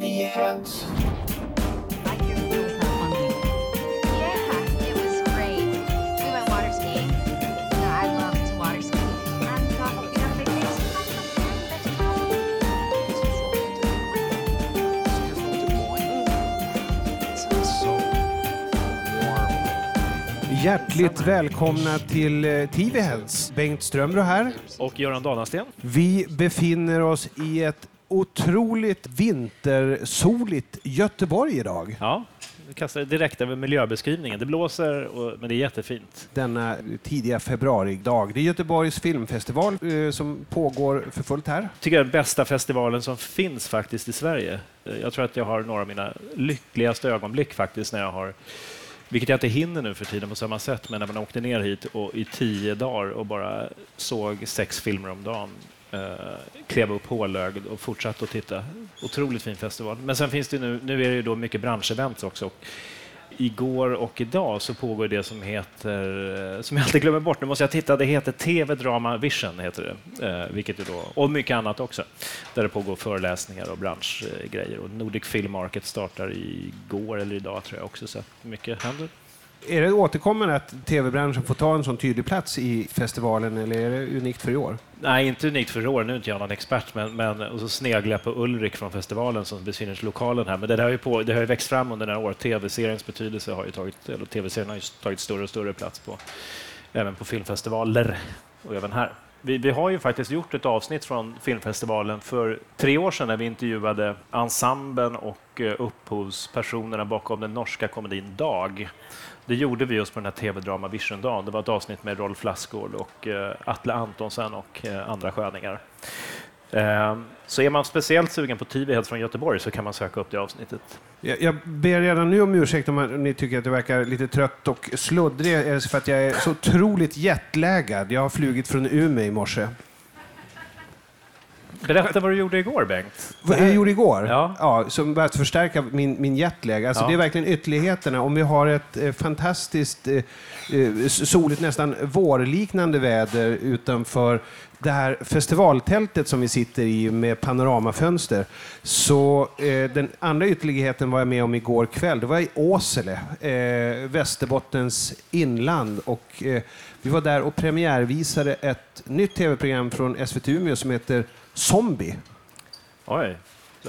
That's Hjärtligt välkomna till eh, TV Heads. Bengt Strömro här. Och Göran Danasten. Vi befinner oss i ett otroligt vintersoligt Göteborg idag. Ja, vi kastar direkt över miljöbeskrivningen. Det blåser, och, men det är jättefint. Denna tidiga februaridag. Det är Göteborgs filmfestival eh, som pågår för fullt här. tycker jag är den bästa festivalen som finns faktiskt i Sverige. Eh, Jag tror att jag har några av mina lyckligaste ögonblick faktiskt när jag har vilket jag inte hinner nu för tiden på samma sätt, men när man åkte ner hit och i tio dagar och bara såg sex filmer om dagen, eh, klev upp hålögd och fortsatte att titta. Otroligt fin festival. Men sen finns det nu, nu är det ju då mycket branschevents också. Och igår och idag så pågår det som heter, eh, som jag alltid glömmer bort, nu måste jag titta, det heter TV Drama Vision, heter det, eh, vilket är då, och mycket annat också, där det pågår föreläsningar och branschgrejer. Och Nordic Film Market startar igår eller idag tror jag också, så mycket händer. Är det återkommande att tv-branschen får ta en sån tydlig plats i festivalen eller är det unikt för i år? Nej, inte unikt för i år. Nu är inte jag någon expert, men, men och så sneglar jag på Ulrik från festivalen som befinner sig i lokalen här. Men det, där har ju på, det har ju växt fram under några år. Tv-seriens betydelse har ju tagit, eller tv-serien har ju tagit större och större plats på, även på filmfestivaler och även här. Vi, vi har ju faktiskt gjort ett avsnitt från filmfestivalen för tre år sedan när vi intervjuade ensemblen och eh, upphovspersonerna bakom den norska komedin Dag. Det gjorde vi just på den här tv-drama Vision-dagen. Det var ett avsnitt med Rolf Lassgård och eh, Atle Antonsen och eh, andra sköningar. Ehm, så är man speciellt sugen på TV-heads från Göteborg så kan man söka upp det avsnittet. Jag, jag ber redan nu om ursäkt om ni tycker att jag verkar lite trött och sluddrig. Är det för att jag är så otroligt jetlaggad. Jag har flugit från Umeå i morse. Berätta vad du gjorde igår, Bengt. Vad jag gjorde igår? Ja. Ja, som bara att förstärka min, min jetlag. Alltså, Ja. Det är verkligen ytterligheterna. Om vi har ett eh, fantastiskt eh, eh, soligt, nästan vårliknande väder utanför det här festivaltältet som vi sitter i med panoramafönster. Så eh, den andra ytterligheten var jag med om igår kväll. Det var i Åsele, eh, Västerbottens inland. Och, eh, vi var där och premiärvisade ett nytt tv-program från SVT Umeå som heter Zombie. Oj.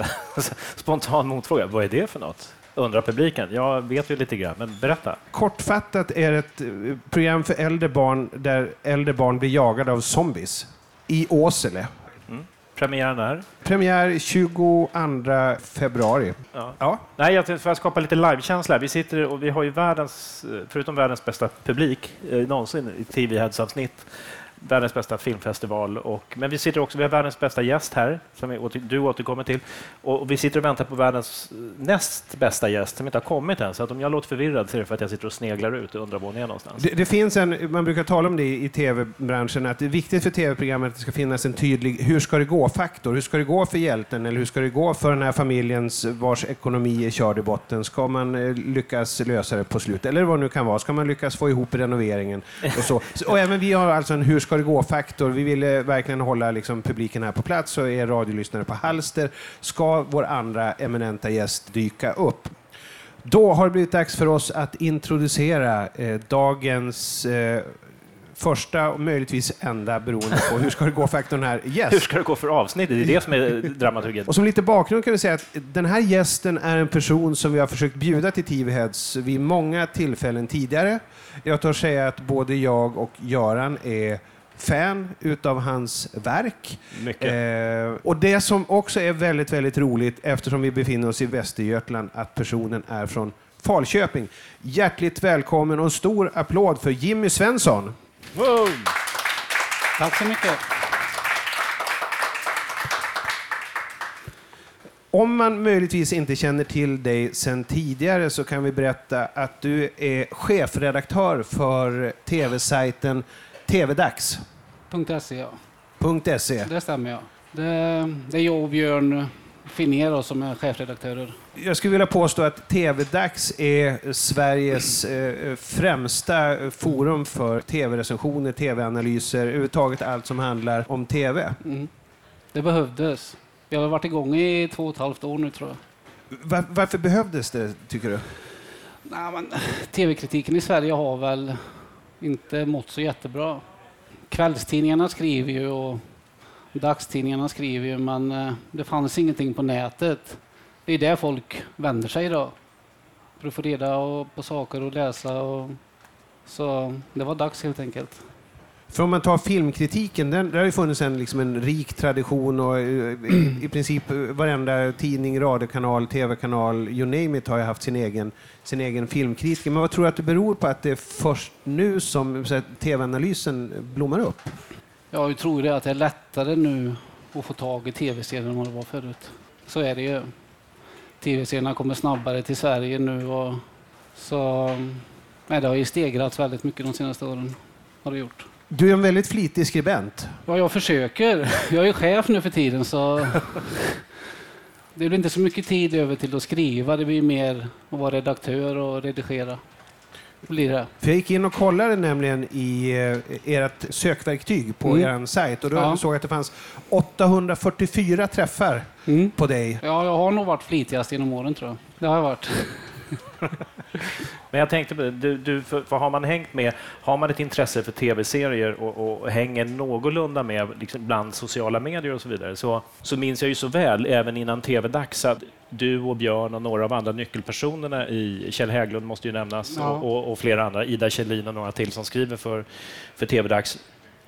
Spontan motfråga. Vad är det för något? Undrar publiken. Jag vet ju lite grann, men berätta. Kortfattat är det ett eh, program för äldre barn där äldre barn blir jagade av zombies i Åsele. Premiären är? Premiär 22 februari. Ja. Ja. Nej, jag tänkte för att skapa lite livekänsla. Vi sitter och vi har ju världens, eh, förutom världens bästa publik eh, någonsin i TV Heads-avsnitt, världens bästa filmfestival. Och, men vi sitter också, vi har världens bästa gäst här, som vi åter, du återkommer till. Och vi sitter och väntar på världens näst bästa gäst som inte har kommit än. Så att om jag låter förvirrad så är det för att jag sitter och sneglar ut och undrar var hon är någonstans. Det, det finns en, man brukar tala om det i tv-branschen, att det är viktigt för tv-programmet att det ska finnas en tydlig hur ska det gå-faktor. Hur ska det gå för hjälten eller hur ska det gå för den här familjens vars ekonomi är körd i botten? Ska man eh, lyckas lösa det på slutet? Eller vad det nu kan vara. Ska man lyckas få ihop renoveringen? Och. Så- och även vi har alltså en hur ska det gå-faktor. Vi ville verkligen hålla liksom, publiken här på plats och är radiolyssnare på halster. Ska vår andra eminenta gäst dyka upp? Då har det blivit dags för oss att introducera eh, dagens eh, första och möjligtvis enda, beroende på hur ska det gå-faktorn här, Hur gäst. ska det gå för avsnittet? Det är det som är dramaturgin. Och som lite bakgrund kan vi säga att den här gästen är en person som vi har försökt bjuda till TV Heads vid många tillfällen tidigare. Jag tar säga att både jag och Göran är fan utav hans verk. Mycket. Eh, och det som också är väldigt, väldigt roligt, eftersom vi befinner oss i Västergötland, att personen är från Falköping. Hjärtligt välkommen och en stor applåd för Jimmy Svensson. Wow! Tack så mycket. Om man möjligtvis inte känner till dig sedan tidigare så kan vi berätta att du är chefredaktör för tv-sajten tvdags.se. .se, ja. E. Det stämmer, ja. Det, det är jag och Björn Finnér som är chefredaktörer. Jag skulle vilja påstå att TV-dags är Sveriges eh, främsta forum för tv-recensioner, tv-analyser, överhuvudtaget allt som handlar om tv. Mm. Det behövdes. Vi har varit igång i två och ett halvt år nu tror jag. Var, varför behövdes det, tycker du? Nej, men, TV-kritiken i Sverige har väl inte mått så jättebra. Kvällstidningarna skriver ju och dagstidningarna skriver ju, men eh, det fanns ingenting på nätet. Det är där folk vänder sig idag. För att få reda på saker och läsa. Och, så det var dags helt enkelt. För om man tar filmkritiken, den, där har ju funnits en, liksom en rik tradition och eh, i, i princip eh, varenda tidning, radiokanal, tv-kanal, you name it, har ju haft sin egen, sin egen filmkritiker. Men vad tror du att det beror på att det är först nu som tv-analysen blommar upp? Jag tror det att det är lättare nu att få tag i tv-serier än vad det var förut. Så är det ju. Tv-serierna kommer snabbare till Sverige nu och så nej, det har ju stegrats väldigt mycket de senaste åren. Har det gjort. Du är en väldigt flitig skribent. Ja, jag försöker. Jag är chef nu för tiden så det blir inte så mycket tid över till att skriva. Det blir mer att vara redaktör och redigera. Blir det. För jag gick in och kollade nämligen i eh, ert sökverktyg på Mm. er sajt och då Ja. såg jag att det fanns 844 träffar Mm. på dig. Ja, jag har nog varit flitigast genom åren tror jag. Det har jag varit. Men jag tänkte på det, du, du, för, för har man hängt med, har man ett intresse för tv-serier och, och hänger någorlunda med liksom bland sociala medier och så vidare, så, så minns jag ju så väl, även innan tv-dags, att du och Björn och några av andra nyckelpersonerna i Kjell Hägglund måste ju nämnas Ja. och, och, och flera andra, Ida Kjellin och några till som skriver för, för tv-dags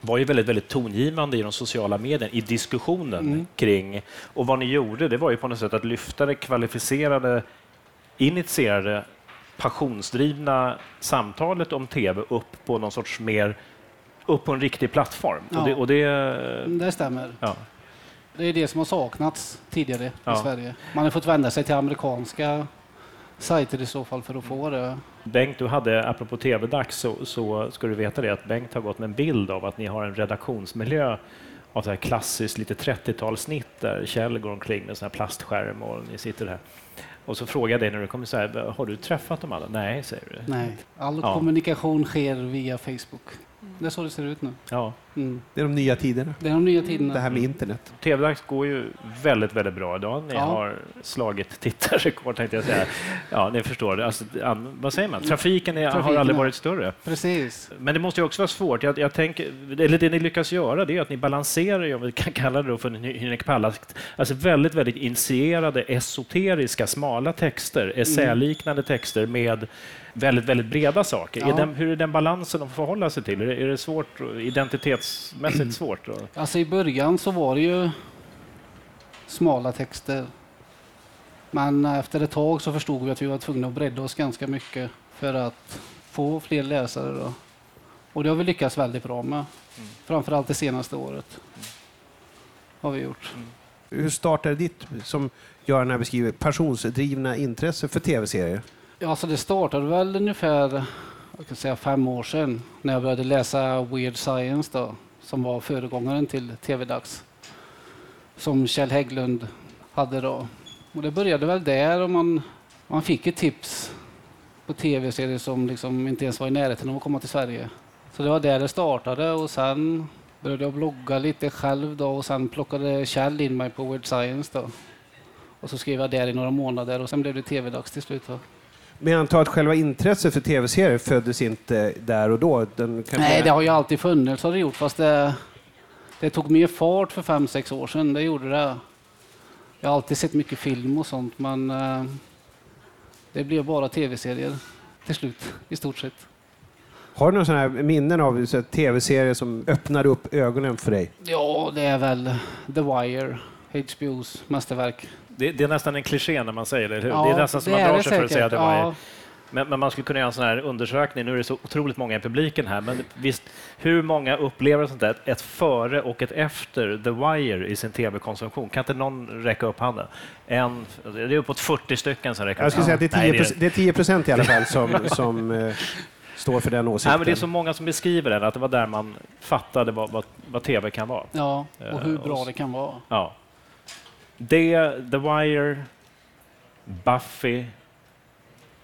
var ju väldigt, väldigt tongivande i de sociala medierna, i diskussionen Mm. kring... Och vad ni gjorde, det var ju på något sätt att lyfta det kvalificerade, initierade, passionsdrivna samtalet om tv upp på någon sorts mer... upp på en riktig plattform. Ja. Och det, och det, Det stämmer. ja. Det är det som har saknats tidigare Ja. i Sverige. Man har fått vända sig till amerikanska sajter i så fall för att få det. Bengt, du hade, apropå tv-dags, så, så ska du veta det att Bengt har gått med en bild av att ni har en redaktionsmiljö av så här klassiskt lite 30-talssnitt där Kjell går omkring med sån här plastskärm och ni sitter här. Och så frågar jag dig när du kommer så här, har du träffat dem alla? Nej, säger du. Nej, all Ja. kommunikation sker via Facebook. Det är så det ser ut nu. Ja. Mm. Det är de nya tiderna. Det är de nya tiderna. Det här med internet. TV-dags går ju väldigt, väldigt bra idag. Ni Ja. har slagit tittarrekord, tänkte jag säga. Ja, ni förstår. det. Alltså, vad säger man? Trafiken, är, har Trafiken, aldrig ja. varit större. Precis. Men det måste ju också vara svårt. Jag, jag tänker, eller det ni lyckas göra det är att ni balanserar, om vi kan kalla det då för en Hynek alltså väldigt, väldigt initierade, esoteriska, smala texter, essäliknande texter med väldigt, väldigt breda saker. Ja. Är den, hur är den balansen att förhålla sig till? Är det, är det svårt, identitetsmässigt svårt? Då? Alltså i början så var det ju smala texter. Men efter ett tag så förstod vi att vi var tvungna att bredda oss ganska mycket för att få fler läsare. Då. Och det har vi lyckats väldigt bra med. Framförallt det senaste året. Har vi gjort. Hur startade ditt, som Göran här beskriver, passionsdrivna intresse för tv-serier? Ja, alltså det startade väl ungefär jag kan säga fem år sedan när jag började läsa Weird Science då, som var föregångaren till TV-dags. Som Kjell Hägglund hade då. Och det började väl där och man, man fick ett tips på tv-serier som liksom inte ens var i närheten av att komma till Sverige. Så det var där det startade och sen började jag blogga lite själv då och sen plockade Kjell in mig på Weird Science då. Och så skrev jag där i några månader och sen blev det TV-dags till slut. Då. Men jag antar att själva intresset för tv-serier föddes inte där och då? Nej, det har ju alltid funnits har det gjort, fast det, det tog mer fart för fem, sex år sedan. Det gjorde det. Jag har alltid sett mycket film och sånt, men eh, det blev bara tv-serier till slut, i stort sett. Har du några sådana här minnen av tv-serier som öppnade upp ögonen för dig? Ja, det är väl The Wire, HBOs mästerverk. Det, det är nästan en kliché när man säger det? Ja, det är nästan som man är drar det sig för att säga att det säkert. var Ja, Men, men man skulle kunna göra en sån här undersökning. Nu är det så otroligt många i publiken här, men visst, hur många upplever sånt där, ett före och ett efter The Wire i sin tv-konsumtion? Kan inte någon räcka upp handen? En, det är uppåt 40 stycken som räcker Jag skulle säga att det är 10, Nej, procent, det är 10 procent i alla fall som, som eh, står för den åsikten. Nej, men det är så många som beskriver den, att det var där man fattade vad, vad, vad tv kan vara. ja, och hur Eh, bra och- det kan vara. Ja. Det, The Wire, Buffy,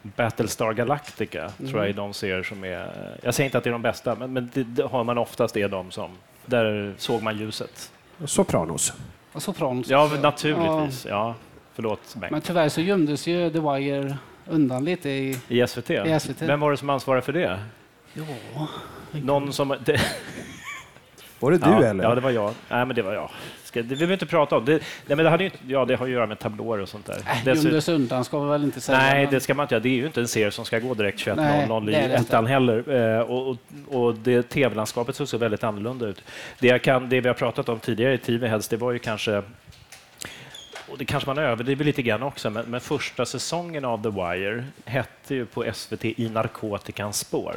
Battlestar Galactica Mm. tror jag är de serier som är... Jag säger inte att det är de bästa, men, men det, det har man oftast är de som... Där såg man ljuset. Sopranos. Och Sopranos. Ja, naturligtvis. Ja. Förlåt mig. Men tyvärr så gömdes ju The Wire undan lite i... I SVT? I SVT. Vem var det som ansvarade för det? Ja, Någon som... Det, Var det du ja, eller? Ja, det var jag. Nej, men det var jag. Ska, det vill vi inte prata om. Det, nej, men det, hade ju, ja, det har att göra med tablåer och sånt där. äh, undan ska vi väl inte säga. Nej, men- det ska man inte göra. Det är ju inte en serie som ska gå direkt 21.00 Nej, i ettan heller. Eh, och, och, och det tv-landskapet såg så väldigt annorlunda ut. Det, kan, det vi har pratat om tidigare i TV Heads, det var ju kanske och det kanske man överdriver lite grann också, men, men första säsongen av The Wire hette ju på SVT I narkotikans spår,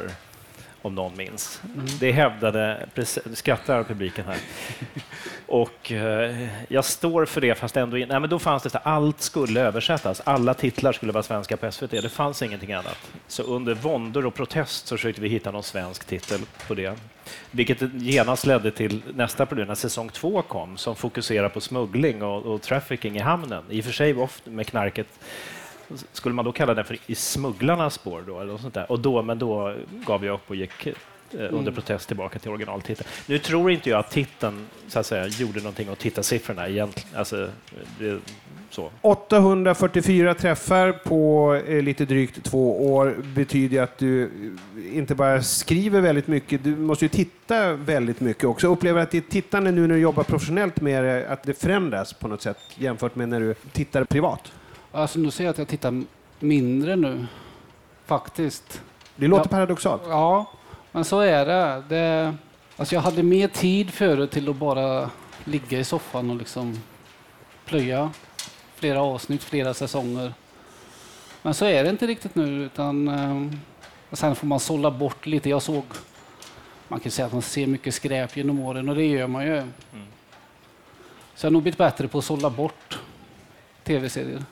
om någon minns. Det hävdade, skrattar publiken här. Och eh, jag står för det, fast ändå... in- Nej, men då fanns det så allt skulle översättas. Alla titlar skulle vara svenska på SVT. Det fanns ingenting annat. Så under våndor och protest så försökte vi hitta någon svensk titel på det. Vilket genast ledde till nästa problem när säsong två kom, som fokuserar på smuggling och, och trafficking i hamnen. I och för sig ofta med knarket. Skulle man då kalla den för i smugglarnas spår? Då, eller något sånt där? Och då, men då gav jag upp och gick eh, under protest tillbaka till originaltiteln. Nu tror inte jag att titeln så att säga, gjorde någonting åt tittarsiffrorna egentligen. Alltså, det, så. 844 träffar på eh, lite drygt två år betyder att du eh, inte bara skriver väldigt mycket, du måste ju titta väldigt mycket också. Upplever att ditt tittande nu när du jobbar professionellt med det, att det förändras på något sätt jämfört med när du tittar privat? Alltså nu ser jag att jag tittar mindre nu, faktiskt. Det låter Ja. paradoxalt. Ja, men så är det. det alltså jag hade mer tid förut till att bara ligga i soffan och liksom plöja flera avsnitt, flera säsonger. Men så är det inte riktigt nu, utan eh, sen får man sålla bort lite. Jag såg, man kan säga att man ser mycket skräp genom åren och det gör man ju. Så jag har nog blivit bättre på att sålla bort tv-serier.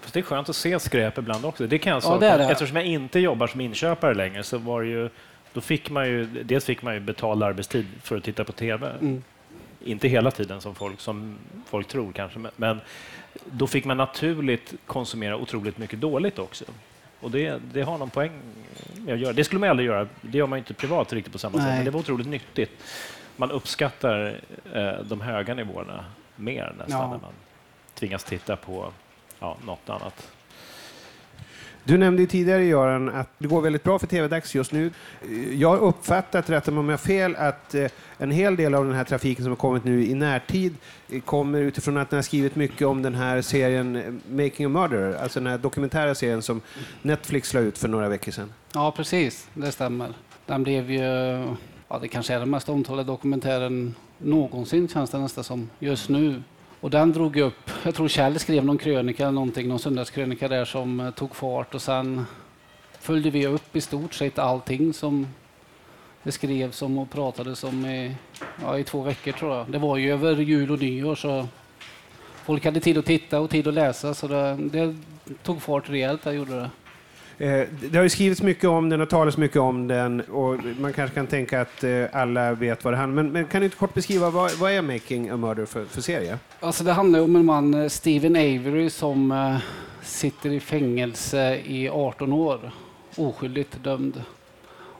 Fast det är skönt att se skräp ibland också. Det kan jag Ja, det är det. Eftersom jag inte jobbar som inköpare längre så var ju, då fick man ju, dels fick man ju betald arbetstid för att titta på TV. Mm. Inte hela tiden som folk, som folk tror kanske, men- då fick man naturligt konsumera otroligt mycket dåligt också. Och det, det har någon poäng med att göra. Det skulle man aldrig göra. Det gör man inte privat riktigt på samma sätt, Nej. men det var otroligt nyttigt. Man uppskattar eh, de höga nivåerna mer nästan Ja. när man tvingas titta på ja, något annat. Du nämnde ju tidigare, Göran, att det går väldigt bra för TV-dags just nu. Jag har uppfattat, rätta mig om jag har fel, att eh, en hel del av den här trafiken som har kommit nu i närtid eh, kommer utifrån att ni har skrivit mycket om den här serien eh, Making a Murderer, alltså den här dokumentära serien som Netflix la ut för några veckor sedan. Ja, precis. Det stämmer. Den blev ju... Ja, det kanske är den mest omtalade dokumentären någonsin, känns det nästan som, just nu. Och den drog upp... Jag tror Kjell skrev någon krönika, eller någonting, någon söndagskrönika där som eh, tog fart och sen följde vi upp i stort sett allting som det skrevs om och pratades om i, ja, i två veckor tror jag. Det var ju över jul och nyår så folk hade tid att titta och tid att läsa så det, det tog fart rejält, det gjorde det. Eh, det har ju skrivits mycket om den och talats mycket om den och man kanske kan tänka att eh, alla vet vad det handlar om. Men, men kan du inte kort beskriva vad, vad är Making a Murder för, för serie? Alltså det handlar om en man, eh, Steven Avery, som sitter i fängelse i 18 år, oskyldigt dömd.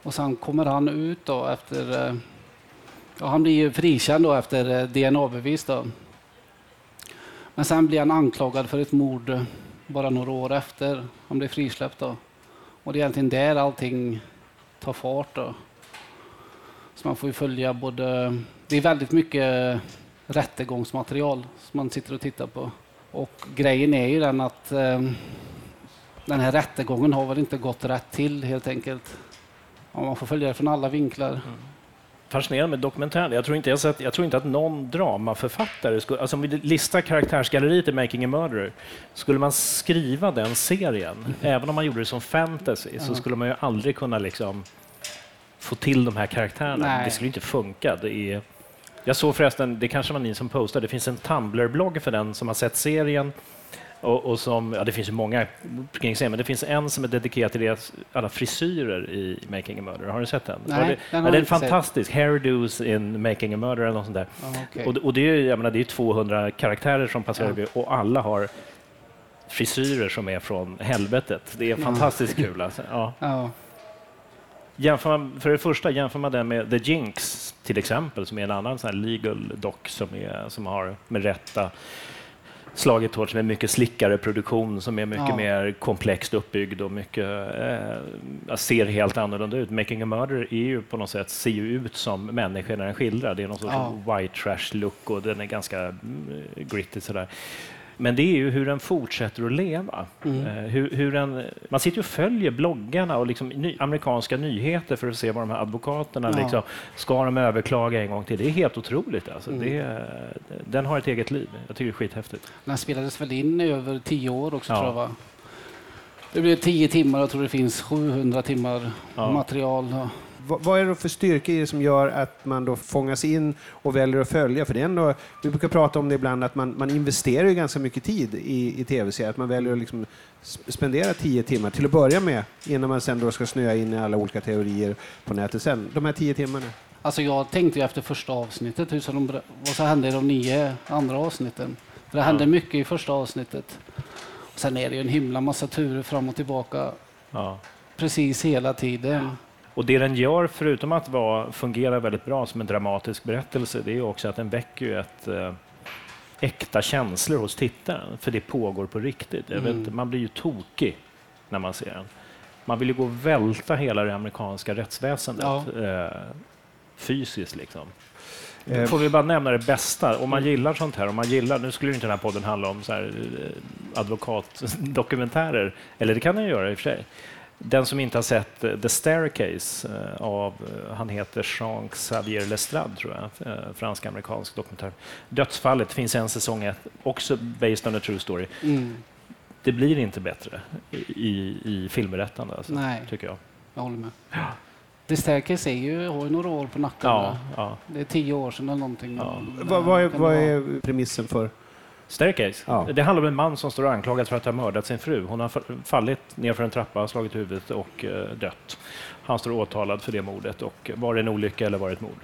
Och sen kommer han ut då efter, ja, han blir ju frikänd då efter DNA-bevis då. Men sen blir han anklagad för ett mord bara några år efter han blev frisläppt då. Och det är egentligen där allting tar fart då. Så man får ju följa både, det är väldigt mycket rättegångsmaterial som man sitter och tittar på. Och grejen är ju den att eh, den här rättegången har väl inte gått rätt till helt enkelt. Ja, man får följa det från alla vinklar. Mm. Fascinerande med dokumentären. Jag tror inte, jag, jag tror inte att någon dramaförfattare, skulle, alltså om vi listar karaktärsgalleriet i Making a Murderer, skulle man skriva den serien, även om man gjorde det som fantasy, så Ja. skulle man ju aldrig kunna liksom få till de här karaktärerna. Nej. Det skulle inte funka. Det är, jag såg förresten, det kanske var ni som postade, det finns en Tumblr-blogg för den som har sett serien. Och, och som, ja, det finns ju många kring serien, men det finns en som är dedikerad till deras alla frisyrer i Making a Murderer. Har du sett den? Nej, Ja, det, den ja, har den är inte sett. fantastisk. Hairdos in Making a Murderer eller något sånt där. Ja, okej. Och, och det är ju menar, det är 200 karaktärer som passerar Ja. och alla har frisyrer som är från helvetet. Det är Ja. fantastiskt kul. Alltså. Ja. Ja, Jämför man, för det första, jämför man den med The Jinx till exempel, som är en annan sån här legal doc som, är, som har med rätta slagit hårt med mycket slickare produktion som är mycket Ja. mer komplext uppbyggd och mycket, eh, ser helt annorlunda ut. Making a Murder är ju på något sätt, ser ju ut som människor när den skildrar. Det är någon sorts Ja. white trash look och den är ganska mm, gritty sådär. Men det är ju hur den fortsätter att leva. Mm. Eh, hur, hur den, man sitter och följer bloggarna och liksom ny, amerikanska nyheter för att se vad de här advokaterna Ja. liksom, ska de överklaga en gång till. Det är helt otroligt. Alltså. Mm. Det, den har ett eget liv. Jag tycker det är skithäftigt. Den spelades väl in i över tio år också Ja. tror jag va? Det blir tio timmar jag tror det finns 700 timmar Ja. material. Ja. Vad, är det för styrka i det som gör att man då fångas in och väljer att följa? För det är ändå, vi brukar prata om det ibland, att man, man investerar ju ganska mycket tid i, i tv-serier. Att man väljer att liksom sp- spendera tio timmar till att börja med innan man sen då ska snöa in i alla olika teorier på nätet sen. De här tio timmarna. Alltså jag tänkte ju efter första avsnittet hur ska de, vad som hände i de nio andra avsnitten. För det hände Ja. mycket i första avsnittet. Och sen är det ju en himla massa turer fram och tillbaka Ja. precis hela tiden. Och det den gör, förutom att vara, fungera väldigt bra som en dramatisk berättelse, det är också att den väcker ett eh, äkta känslor hos tittaren, för det pågår på riktigt. Vet, Mm. inte, man blir ju tokig när man ser den. Man vill ju gå och välta hela det amerikanska rättsväsendet Ja. eh, fysiskt. Liksom. Eh, Får vi bara nämna det bästa. Om man gillar sånt här, om man gillar, nu skulle inte den här podden handla om så här, eh, advokatdokumentärer, eller det kan den göra i och för sig. Den som inte har sett eh, The Staircase eh, av, eh, han heter Jean-Xavier Lestrade, tror jag, fransk-amerikansk dokumentär. Dödsfallet, finns en säsong ett, också based on a true story. Mm. Det blir inte bättre i, i, filmberättande, alltså, Nej, tycker jag. jag håller med. The Staircase är ju, har ju några år på nacken. Ja, ja. Det är tio år sedan eller någonting. Ja. Vad, vad, är, vad är premissen för? Staircase. Ja. Det handlar om en man som står anklagad för att ha mördat sin fru. Hon har fa- fallit ner för en trappa, slagit huvudet och eh, dött. Han står åtalad för det mordet. Och var det en olycka eller var det ett mord?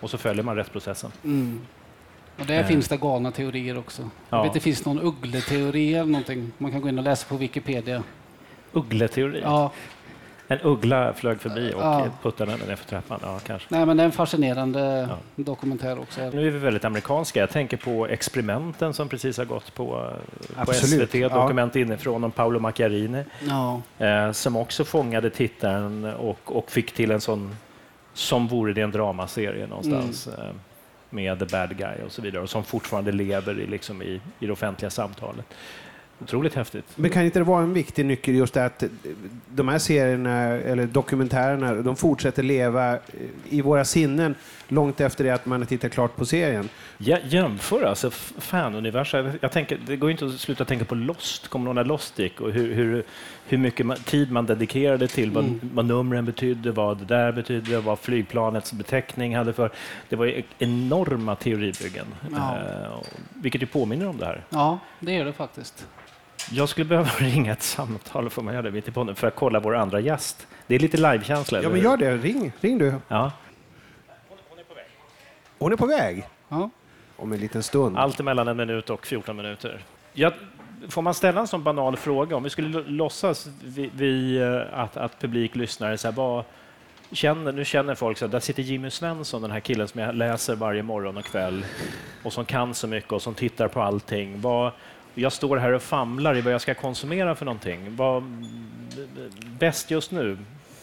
Och så följer man rättsprocessen. Mm. Och där Eh. finns det galna teorier också. Jag Ja. vet det finns någon uggleteori eller någonting. Man kan gå in och läsa på Wikipedia. Uggleteori. Ja, En uggla flög förbi och Ja. puttade henne ner för trappan. Ja, kanske. nej, men det är en fascinerande Ja. dokumentär också. Nu är vi väldigt amerikanska. Jag tänker på experimenten som precis har gått på, på. SVT, Ja. Dokument inifrån om Paolo Macchiarini. Ja, eh, som också fångade tittaren och, och fick till en sån, som vore det en dramaserie någonstans, Mm. eh, med The Bad Guy och så vidare, och som fortfarande lever i, liksom i, i det offentliga samtalet. Otroligt häftigt. Men kan inte det vara en viktig nyckel just det att de här serierna, eller dokumentärerna, de fortsätter leva i våra sinnen långt efter det att man har tittat klart på serien? Ja, jämför alltså fanuniversum. Jag tänker, det går inte att sluta tänka på Lost. Kommer ihåg när Lost gick? Och hur, hur, hur mycket tid man dedikerade till vad, Mm. vad numren betydde, vad det där betydde, vad flygplanets beteckning hade för... Det var ju enorma teoribyggen, Ja. eh, vilket ju påminner om det här. ja, det är det faktiskt. Jag skulle behöva ringa ett samtal, får man göra det mitt i podden, för att kolla vår andra gäst. Det är lite livekänsla. Ja, men gör det. Ring, ring du. Ja. Hon är på väg. Ja. Om en liten stund. Allt emellan en minut och 14 minuter. Jag, får man ställa en sån banal fråga? Om vi skulle låtsas vi, vi, eh, att, att publik lyssnar, så här, vad känner, nu känner folk så här, där sitter Jimmy Svensson, den här killen som jag läser varje morgon och kväll och som kan så mycket och som tittar på allting. Vad, jag står här och famlar i vad jag ska konsumera för någonting. Vad bäst just nu?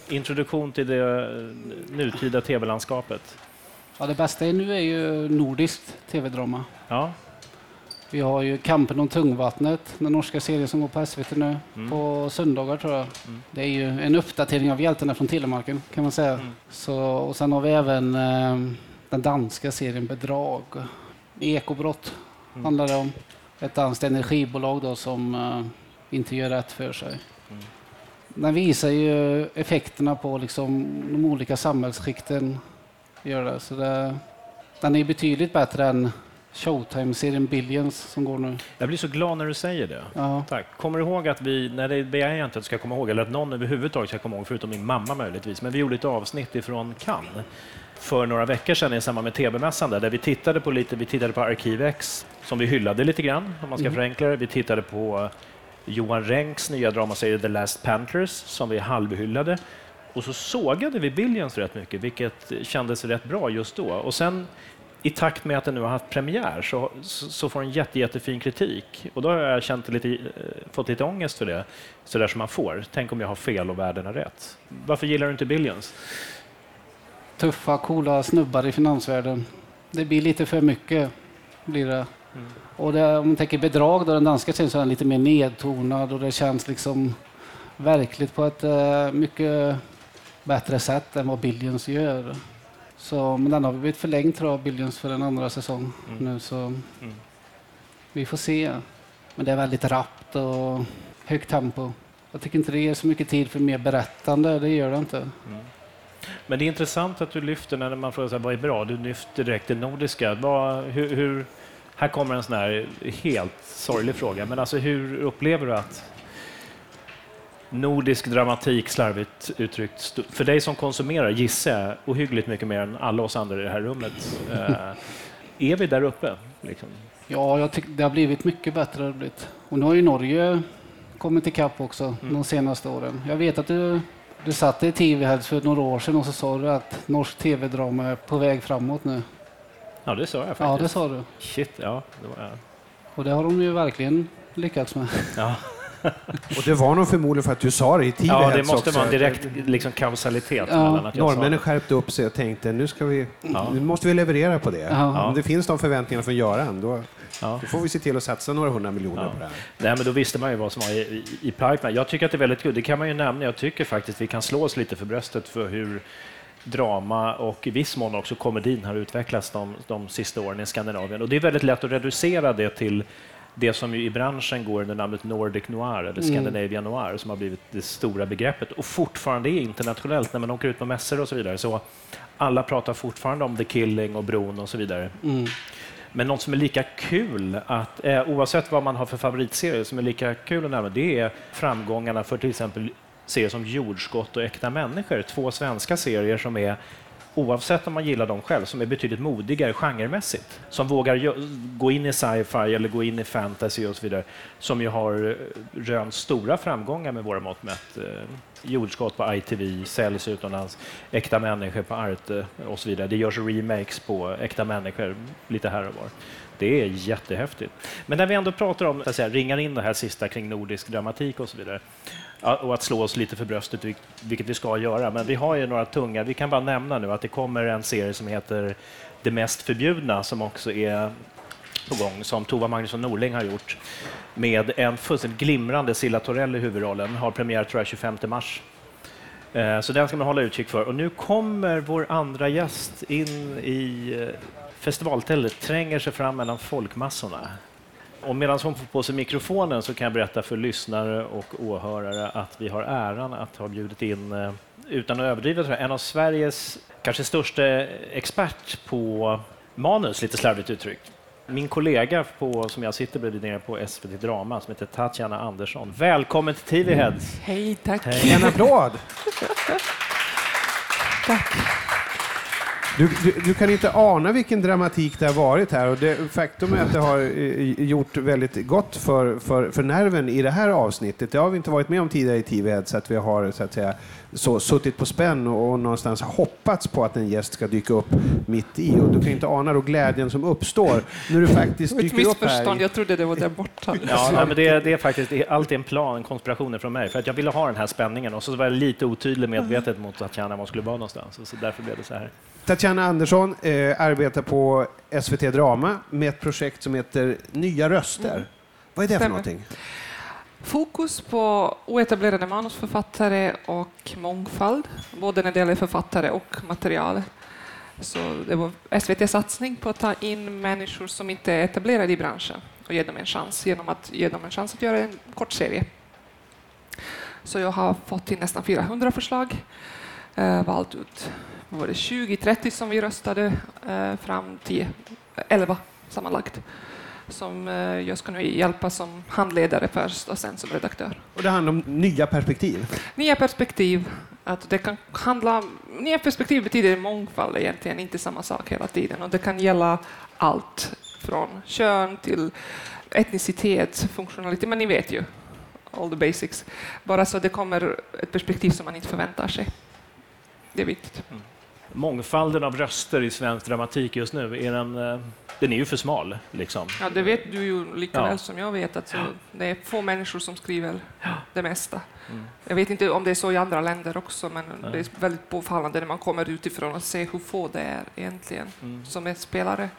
Introduktion till det eh, nutida tv-landskapet. Ja, det bästa är nu är ju nordiskt tv-drama. Ja, Vi har ju Kampen om tungvattnet, den norska serien som går på SVT nu, Mm. på söndagar tror jag. Mm. Det är ju en uppdatering av Hjältarna från Telemarken kan man säga. Mm. Så, och sen har vi även eh, den danska serien Bedrag. Ekobrott Mm. handlar det om. Ett danskt energibolag då som eh, inte gör rätt för sig. Mm. Den visar ju effekterna på liksom, de olika samhällsskikten. Gör det. Så det, den är betydligt bättre än Showtime-serien Billions som går nu. jag blir så glad när du säger det. Ja. Tack. Kommer du ihåg att vi, när det begär jag inte att du ska komma ihåg, eller att någon överhuvudtaget ska komma ihåg, förutom min mamma möjligtvis, men vi gjorde ett avsnitt ifrån Cannes för några veckor sedan i samband med TV-mässan där, där vi tittade på lite, vi tittade på Arkivex som vi hyllade lite grann, om man ska Mm. förenkla det. Vi tittade på Johan Renks nya dramaserie The Last Panthers som vi halvhyllade. Och så sågade vi Billions rätt mycket, vilket kändes rätt bra just då. Och sen i takt med att den nu har haft premiär så, så, får den jätte, jättefin kritik. Och då har jag känt lite, eh, fått lite ångest för det, så där som man får. Tänk om jag har fel och världen har rätt. Varför gillar du inte Billions? Tuffa, coola snubbar i finansvärlden. Det blir lite för mycket. Blir det. Och det, om man tänker bedrag, då den danska den lite mer nedtonad och det känns liksom verkligt på ett eh, mycket bättre sätt än vad Billions gör. Så, men den har blivit förlängd tror jag, Billions för en andra säsong Mm. nu så vi får se. Men det är väldigt rappt och högt tempo. Jag tycker inte det ger så mycket tid för mer berättande, det gör det inte. Men det är intressant att du lyfter när man frågar så här, vad är bra. Du lyfter direkt det nordiska. Vad, hur, hur, här kommer en sån här helt sorglig fråga, men alltså hur upplever du att nordisk dramatik, slarvigt uttryckt, för dig som konsumerar, gissar jag, ohyggligt mycket mer än alla oss andra i det här rummet. Eh, är vi där uppe? Liksom? Ja, jag tycker det har blivit mycket bättre. har det blivit. Och nu har ju Norge kommit ikapp också de senaste åren. Jag vet att du, du satt i TV-helst för några år sedan och så sa du att norsk tv-drama är på väg framåt nu. Ja, det sa jag faktiskt. Ja, det sa du. Shit, ja. Det var, jag. Och det har de ju verkligen lyckats med. ja. Och det var nog förmodligen för att du sa det i TV ja det måste också. vara en direkt liksom, kausalitet Ja. mellan att Norrmännen skärpte upp sig och tänkte nu, ska vi, Ja. nu måste vi leverera på det. Ja. Om det finns de förväntningarna från Göran, då, Ja. då får vi se till att satsa några hundra miljoner Ja. på det här. Nej, men då visste man ju vad som var i, i, i pipeline. Jag tycker att det är väldigt kul. Det kan man ju nämna. Jag tycker faktiskt vi kan slå oss lite för bröstet för hur drama och i viss mån också komedin har utvecklats de, de sista åren i Skandinavien. Och det är väldigt lätt att reducera det till det som ju i branschen går under namnet Nordic Noir eller Scandinavian Noir som har blivit det stora begreppet och fortfarande är internationellt när man åker ut på mässor och så vidare. Så alla pratar fortfarande om The Killing och Bron och så vidare. Mm. Men något som är lika kul, att, eh, oavsett vad man har för favoritserier, som är lika kul att nämna, det är framgångarna för till exempel serier som Jordskott och Äkta människor. Två svenska serier som är, oavsett om man gillar dem själv, som är betydligt modigare genremässigt. Som vågar gå in i sci-fi eller gå in i fantasy och så vidare. Som ju har eh, rönt stora framgångar med våra mått mätt. Eh, jordskott på ITV, säljs utomlands, Äkta människor på Arte och så vidare. Det görs remakes på Äkta människor lite här och var. Det är jättehäftigt. Men när vi ändå pratar om, så att säga, ringar in det här sista kring nordisk dramatik och så vidare, och att slå oss lite för bröstet, vilket vi ska göra, men vi har ju några tunga, vi kan bara nämna nu att det kommer en serie som heter Det mest förbjudna, som också är på gång, som Tova Magnusson Norling har gjort, med en fullständigt glimrande Silla Torell i huvudrollen, har premiär tror jag 25 mars. Eh, så den ska man hålla utkik för. Och nu kommer vår andra gäst in i eh, festivaltältet, tränger sig fram mellan folkmassorna. Och medan hon får på sig mikrofonen så kan jag berätta för lyssnare och åhörare att vi har äran att ha bjudit in, eh, utan att överdriva, en av Sveriges kanske största expert på manus, lite slarvigt uttryckt. Min kollega på, som jag sitter bredvid nere på SVT Drama, som heter Tatjana Andersson. Välkommen till TV Heads! Hej, tack. Hej. En applåd! tack. Du, du, du kan inte ana vilken dramatik det har varit här och det, faktum är att det har eh, gjort väldigt gott för, för, för nerven i det här avsnittet. Det har vi inte varit med om tidigare i TV så att vi har så att säga, så, suttit på spänn och, någonstans hoppats på att en gäst ska dyka upp mitt i. Och du kan inte ana då glädjen som uppstår när du faktiskt Ett dyker upp här. jag trodde det var där borta. Ja, nej, men det, det är faktiskt det är alltid en plan, en konspiration från mig. För att jag ville ha den här spänningen och så var jag lite otydlig medvetet mot Tatjana var skulle vara någonstans. Och så därför blev det så här. Tatjana Andersson eh, arbetar på SVT Drama med ett projekt som heter Nya röster. Vad är det för Stämmer. någonting? Fokus på oetablerade manusförfattare och mångfald, både när det gäller författare och material. Så det var SVT-satsning på att ta in människor som inte är etablerade i branschen och ge dem en chans genom att ge dem en chans att göra en kort serie. Så jag har fått in nästan 400 förslag, eh, valt ut var det 20-30 som vi röstade eh, fram till 11 sammanlagt som eh, jag ska nu hjälpa som handledare först och sen som redaktör. Och det handlar om nya perspektiv. Nya perspektiv, att det kan handla nya perspektiv betyder mångfald egentligen, inte samma sak hela tiden. Och det kan gälla allt från kön till etnicitet, funktionalitet, men ni vet ju, all the basics. Bara så det kommer ett perspektiv som man inte förväntar sig. Det är viktigt. Mångfalden av röster i svensk dramatik just nu, är den, eh, den är ju för smal. Liksom. Ja, det vet du ju lika Ja. väl som jag vet. Att så det är få människor som skriver det mesta. Mm. Jag vet inte om det är så i andra länder också, men Nej. det är väldigt påfallande när man kommer utifrån och ser hur få det är egentligen Mm. som är spelare.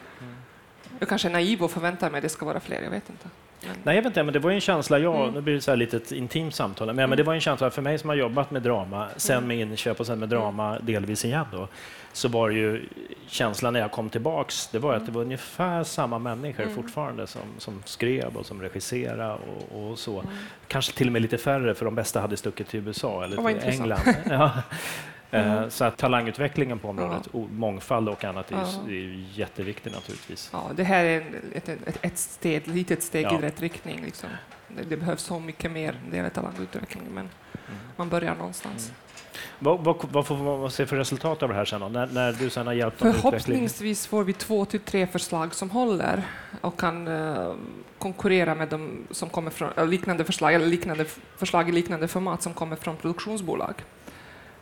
Jag kanske är naiv och förväntar mig att det ska vara fler, jag vet inte. Men, Nej, jag vet inte, men det var en känsla, jag, Mm. nu blir det så här lite intimt samtal, men, men det var en känsla för mig som har jobbat med drama, sen Mm. med inköp och sen med drama delvis igen då, så var ju känslan när jag kom tillbaks, det var att det var ungefär samma människor Mm. fortfarande som, som skrev och som regisserade och, och så. Mm. Kanske till och med lite färre, för de bästa hade stuckit till USA eller till. England. ja. Mm. Så att talangutvecklingen på området, och mångfald och annat, är Ja. ju jätteviktigt naturligtvis. ja, det här är ett, ett, ett, steg, ett litet steg Ja. i rätt riktning. Liksom. Det, det behövs så mycket mer när det gäller talangutveckling, men Mm. man börjar någonstans. Vad, vad, vad får man se för resultat av det här sen då? När, när du sen har hjälpt dem? Förhoppningsvis får vi två till tre förslag som håller och kan eh, konkurrera med de som kommer från eh, liknande förslag eller liknande förslag i liknande format som kommer från produktionsbolag.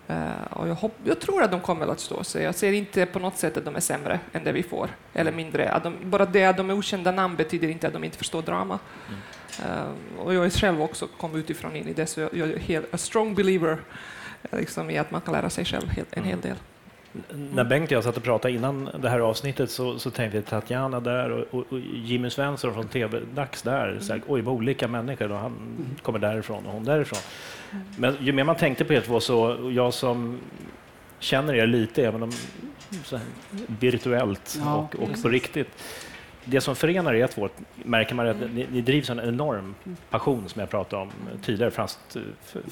Eh, och jag, hopp, jag tror att de kommer att stå sig. Jag ser inte på något sätt att de är sämre än det vi får, eller mindre. Att de, bara det att de är okända namn betyder inte att de inte förstår drama. Eh, och jag är själv också kom utifrån in i det, så jag, jag är helt, a strong believer eh, liksom, i att man kan lära sig själv en hel del. När Bengt och jag satt och pratade innan det här avsnittet så, så tänkte jag Tatjana där och, och, och Jimmy Svensson från TV-dags där. Så här, Oj, vad olika människor. Och han kommer därifrån och hon därifrån. Men ju mer man tänkte på er två så, jag som känner er lite, även om så här, virtuellt Ja, och, och på riktigt. Det som förenar er två märker man att ni, ni drivs av en enorm passion som jag pratade om tidigare, fast eh,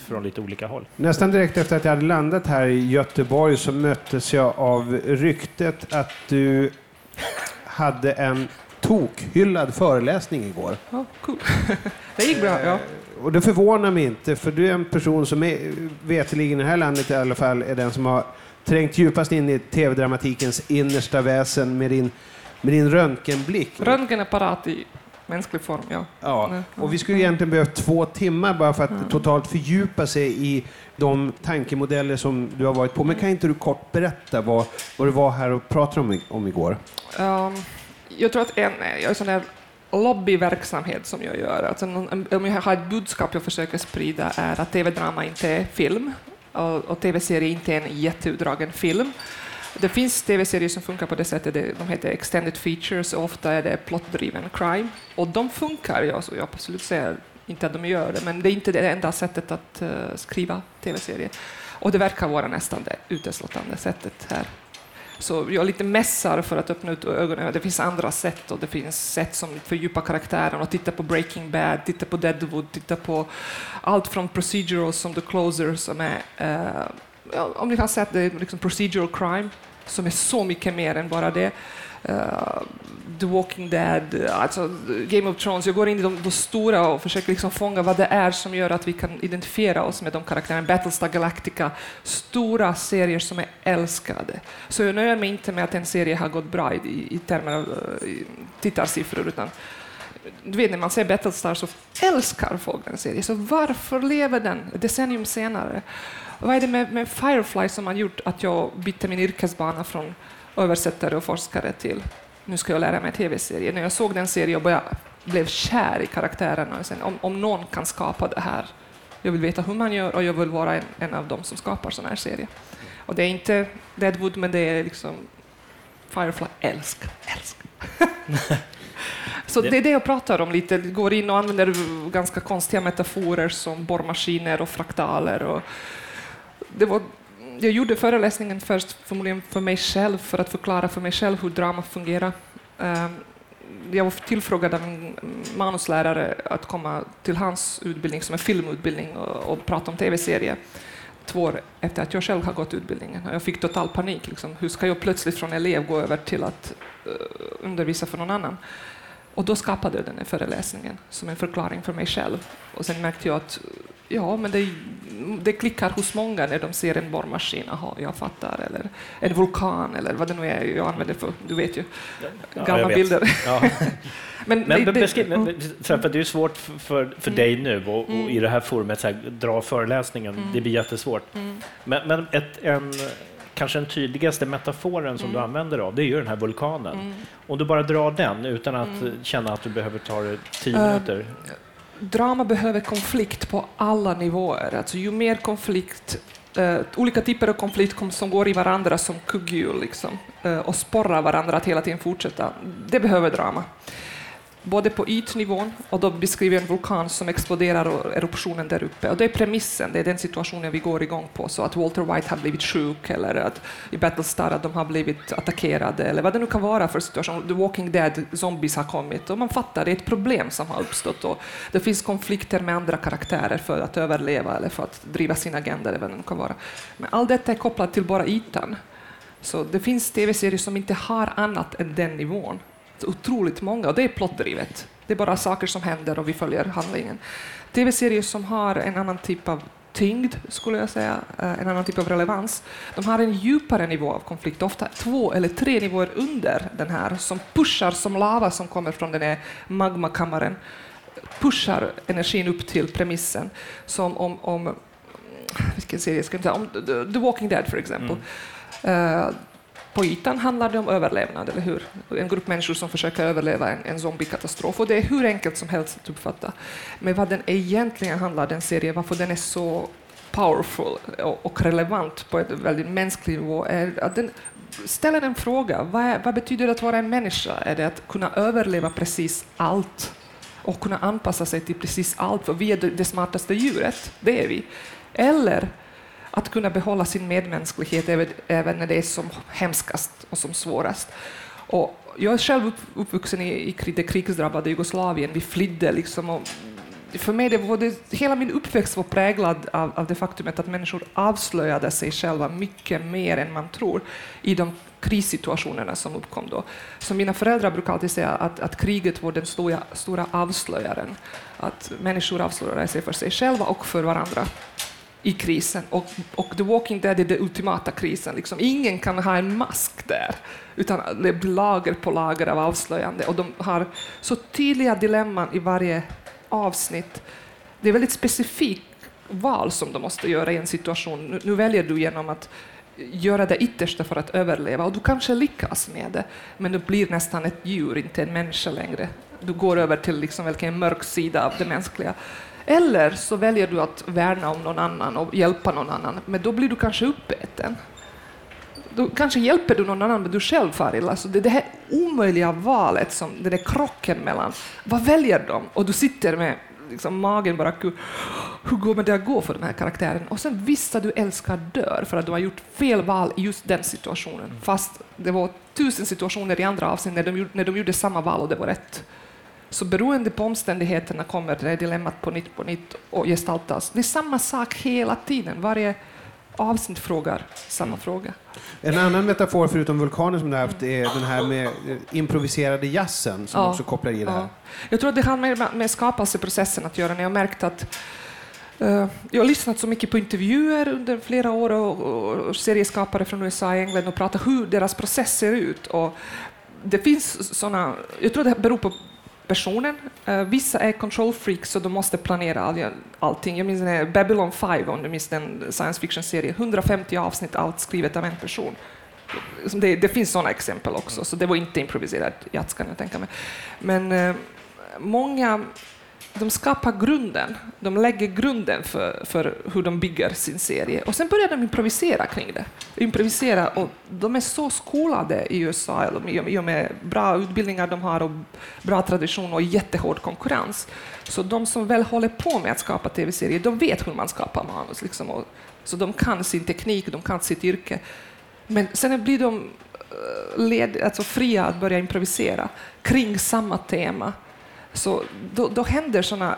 från lite olika håll. Nästan direkt efter att jag hade landat här i Göteborg så möttes jag av ryktet att du hade en tokhyllad föreläsning igår. Ja, cool. det gick bra. Ja. Och det förvånar mig inte, för du är en person som är, veterligen i det här landet i alla fall, är den som har trängt djupast in i tv-dramatikens innersta väsen med din, med din röntgenblick. Röntgenapparat i mänsklig form, ja. Ja, och vi skulle egentligen behövt två timmar bara för att totalt fördjupa sig i de tankemodeller som du har varit på. Men kan inte du kort berätta vad, vad du var här och pratade om, om igår? Um, jag tror att en, jag är sån där lobbyverksamhet som jag gör. Alltså, om jag har ett budskap jag försöker sprida är att tv-drama inte är film och, och tv-serie inte är en jätteutdragen film. Det finns tv-serier som funkar på det sättet, de heter extended features och ofta är det plot-driven crime. Och de funkar, jag, så jag absolut säger inte att de gör det, men det är inte det enda sättet att uh, skriva tv-serier. Och det verkar vara nästan det uteslutande sättet här. Så jag lite mässar för att öppna ut ögonen. Det finns andra sätt och det finns sätt som fördjupar karaktären och titta på Breaking Bad, titta på Deadwood, titta på allt från procedurals som The Closer som är, eh, om ni kan säga att det, är liksom procedural crime som är så mycket mer än bara det. Uh, The Walking Dead, eh, alltså Game of Thrones. Jag går in i de, de stora och försöker liksom fånga vad det är som gör att vi kan identifiera oss med de karaktärerna. Battlestar Galactica, stora serier som är älskade. Så jag nöjer mig inte med att en serie har gått bra i, i termer av eh, i tittarsiffror, utan du vet, när man ser Battlestar så älskar folk den serien. Så varför lever den ett decennium senare? Vad är det med, med Firefly som har gjort att jag bytte min yrkesbana från översättare och forskare till nu ska jag lära mig tv-serie. När jag såg den serien och började, blev kär i karaktärerna. Och sen, om, om någon kan skapa det här, jag vill veta hur man gör och jag vill vara en, en av dem som skapar sådana här serier. Och det är inte Deadwood, men det är liksom Firefly. Älsk, älsk. Så det är det jag pratar om lite. Går in och använder ganska konstiga metaforer som borrmaskiner och fraktaler. Och det var, jag gjorde föreläsningen först förmodligen för mig själv, för att förklara för mig själv hur drama fungerar. Ehm, jag var tillfrågad av en manuslärare att komma till hans utbildning som är filmutbildning och, och prata om tv-serier två år efter att jag själv har gått utbildningen. Jag fick total panik. Liksom. Hur ska jag plötsligt från elev gå över till att uh, undervisa för någon annan? Och då skapade jag den här föreläsningen som en förklaring för mig själv. Och sen märkte jag att ja, men det, det klickar hos många när de ser en borrmaskin. Jaha, jag fattar. Eller en vulkan eller vad det nu är jag använder för. Du vet ju, Ja, gamla bilder. Ja. Men, Men det- det- beskriv, men, mm. för, för det är svårt för, för, för dig nu och, och Mm. i det här forumet här, dra föreläsningen. Mm. Det blir jättesvårt. Mm. Men, men ett, en kanske den tydligaste metaforen som du Mm. använder av, det är ju den här vulkanen. Om du bara drar den utan att eh, känna att du behöver ta det tio Eh, minuter drama behöver konflikt på alla nivåer. Alltså, ju mer konflikt, eh, olika typer av konflikt som går i varandra som kugghjul liksom, eh, och sporrar varandra att hela tiden fortsätta, det behöver drama. Både på ytnivån, och då beskriver jag en vulkan som exploderar och eruptionen där uppe. Och det är premissen, det är den situationen vi går igång på. Så att Walter White har blivit sjuk, eller att i Battlestar att de har blivit attackerade, eller vad det nu kan vara för situation. The Walking Dead, zombies har kommit, och man fattar, det är ett problem som har uppstått. Och det finns konflikter med andra karaktärer för att överleva, eller för att driva sin agenda, eller vad det nu kan vara. Men allt detta är kopplat till bara ytan. Så det finns tv-serier som inte har annat än den nivån. Så otroligt många, och det är plottdrivet. Det är bara saker som händer och vi följer handlingen. Tv-serier som har en annan typ av tyngd, skulle jag säga, eh, en annan typ av relevans. De har en djupare nivå av konflikt, ofta två eller tre nivåer under den här, som pushar som lava som kommer från den här magmakammaren, pushar energin upp till premissen. Som om, om vilken serie ska jag ta? Om The- Walking Dead, för exempel. Eh, på ytan handlar det om överlevnad, eller hur? En grupp människor som försöker överleva en, en zombiekatastrof. Och det är hur enkelt som helst att uppfatta. Men vad den egentligen handlar, den serien, varför den är så powerful och, och relevant på ett väldigt mänsklig nivå, är att den ställer en fråga. Vad, är, vad betyder det att vara en människa? Är det att kunna överleva precis allt? Och kunna anpassa sig till precis allt, för vi är det, det smartaste djuret, det är vi. Eller att kunna behålla sin medmänsklighet även, även när det är som hemskast och som svårast. Och jag är själv upp, uppvuxen i, i det krigsdrabbade Jugoslavien. Vi flydde liksom. Och för mig det var det, hela min uppväxt var präglad av, av det faktumet att människor avslöjade sig själva mycket mer än man tror i de krissituationerna som uppkom då. Så mina föräldrar brukar alltid säga att, att kriget var den stora, stora avslöjaren. Att människor avslöjade sig för sig själva och för varandra i krisen. Och, och The Walking Dead är den ultimata krisen. Liksom. Ingen kan ha en mask där, utan det blir lager på lager av avslöjande. Och de har så tydliga dilemman i varje avsnitt. Det är väldigt specifikt val som de måste göra i en situation. Nu, nu väljer du genom att göra det yttersta för att överleva och du kanske lyckas med det, men du blir nästan ett djur, inte en människa längre. Du går över till liksom en mörk sida av det mänskliga. Eller så väljer du att värna om någon annan och hjälpa någon annan, men då blir du kanske uppäten. Då kanske hjälper du någon annan, men du själv far illa. Så det är det här omöjliga valet, som, den där krocken mellan, vad väljer de? Och du sitter med liksom, magen bara, "Gud, hur kommer det att gå för den här karaktären? Och sen vissa du älskar dör för att du har gjort fel val i just den situationen. Fast det var tusen situationer i andra avsnitt när de, när de gjorde samma val och det var rätt. Så beroende på omständigheterna kommer det dilemmat på nytt på nytt och gestaltas. Det är samma sak hela tiden. Varje avsnitt frågar samma fråga. En annan metafor förutom vulkanen som du har haft är den här med eh, improviserade jazzen som Ja. också kopplar i det här. Ja. Jag tror att det har med, med skapelseprocessen att göra. När jag har märkt att eh, jag har lyssnat så mycket på intervjuer under flera år och, och, och serieskapare från USA och England och pratat hur deras process ser ut. Och det finns såna, jag tror det beror på personen. Eh, vissa är control freaks så de måste planera all, allting. Jag minns den Babylon 5, om du minns den science fiction-serien. 150 avsnitt, allt skrivet av en person. Det, det finns sådana exempel också, så det var inte improviserat. jazz kan jag tänka mig. Men eh, många de skapar grunden, de lägger grunden för, för hur de bygger sin serie. Och sen börjar de improvisera kring det. Improvisera, och de är så skolade i USA, i och- med bra utbildningar de har och bra tradition och jättehård konkurrens. Så de som väl håller på med att skapa tv-serier, de vet hur man skapar manus. Liksom, och, så de kan sin teknik, de kan sitt yrke. Men sen blir de eh, led, alltså fria att börja improvisera kring samma tema. Så då, då händer såna,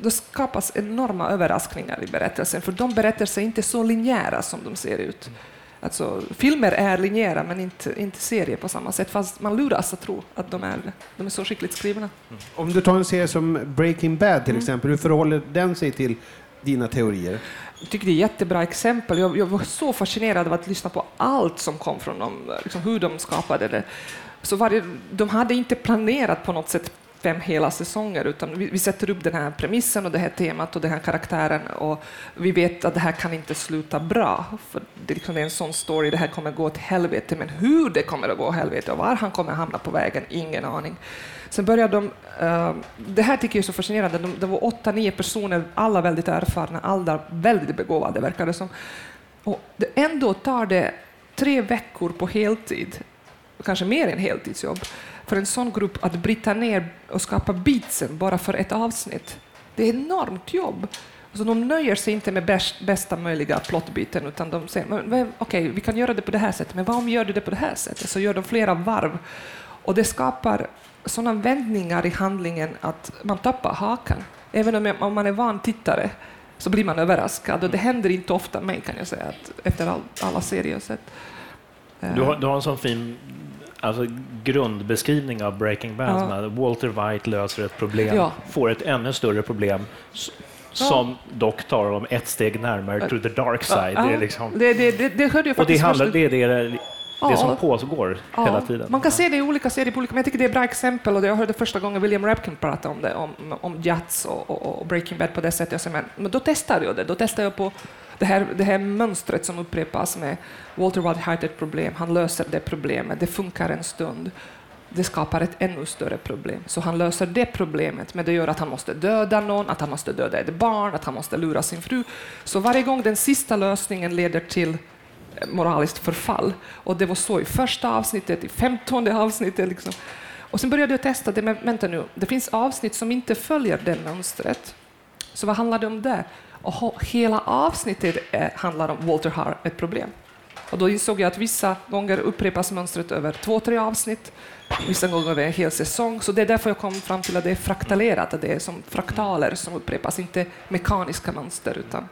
då skapas enorma överraskningar i berättelsen, för de berättelser är inte så linjära som de ser ut. Alltså, filmer är linjära, men inte, inte serier på samma sätt, fast man luras att tro att de är det. De är så skickligt skrivna. Om du tar en serie som Breaking Bad Mm. till exempel, hur förhåller den sig till dina teorier? Jag tycker det är ett jättebra exempel. Jag, jag var så fascinerad av att lyssna på allt som kom från dem, liksom hur de skapade det. Så varje, de hade inte planerat på något sätt fem hela säsonger, utan vi, vi sätter upp den här premissen och det här temat och den här karaktären och vi vet att det här kan inte sluta bra, för det liksom är, liksom en sån story, det här kommer gå åt helvete, men hur det kommer att gå åt helvete och var han kommer hamna på vägen, ingen aning. Sen började de, uh, det här tycker jag är så fascinerande, de, det var åtta, nio personer, alla väldigt erfarna, alla väldigt begåvade verkar det som. Och det, ändå tar det tre veckor på heltid, kanske mer än heltidsjobb, för en sån grupp att bryta ner och skapa beatsen bara för ett avsnitt. Det är enormt jobb. Så de nöjer sig inte med bäst, bästa möjliga plottbiten, utan de säger okej, vi kan göra det på det här sättet, men vad om vi gör det på det här sättet? Så gör de flera varv. Och det skapar sådana vändningar i handlingen att man tappar hakan. Även om, om man är van tittare så blir man överraskad. Och det händer inte ofta mig, kan jag säga, att efter all, alla serier jag sett. Eh, Du har, du har en sån fin alltså, grundbeskrivning av Breaking Bad. Ja. Walter White löser ett problem, Ja. får ett ännu större problem som dock tar dem ett steg närmare to the dark side. ja, Det är liksom, det, det, det, det hörde jag och det, faktiskt handlar, det det, det, Ja. som pågår Ja, hela tiden. Man kan se det i olika serier, på olika, men jag tycker det är bra exempel. Och det jag hörde första gången William Rapkin prata om det, om, om Jats och, och, och Breaking Bad på det sättet. Jag sa, men, men då testade jag det. Då testade jag på det här, det här mönstret som upprepas med Walter White har ett problem, han löser det problemet, det funkar en stund. Det skapar ett ännu större problem. Så han löser det problemet, men det gör att han måste döda någon, att han måste döda ett barn, att han måste lura sin fru. Så varje gång den sista lösningen leder till eh, moraliskt förfall. Och det var så i första avsnittet, i femtonde avsnittet. Liksom. Och sen började jag testa det, men vänta nu, det finns avsnitt som inte följer det mönstret. Så vad handlar det om där? Och hela avsnittet eh, handlar om Walter har ett problem. Och då insåg jag att vissa gånger upprepas mönstret över två, tre avsnitt, vissa gånger över en hel säsong. Så det är därför jag kom fram till att det är fraktalerat, att det är som fraktaler som upprepas, inte mekaniska mönster utan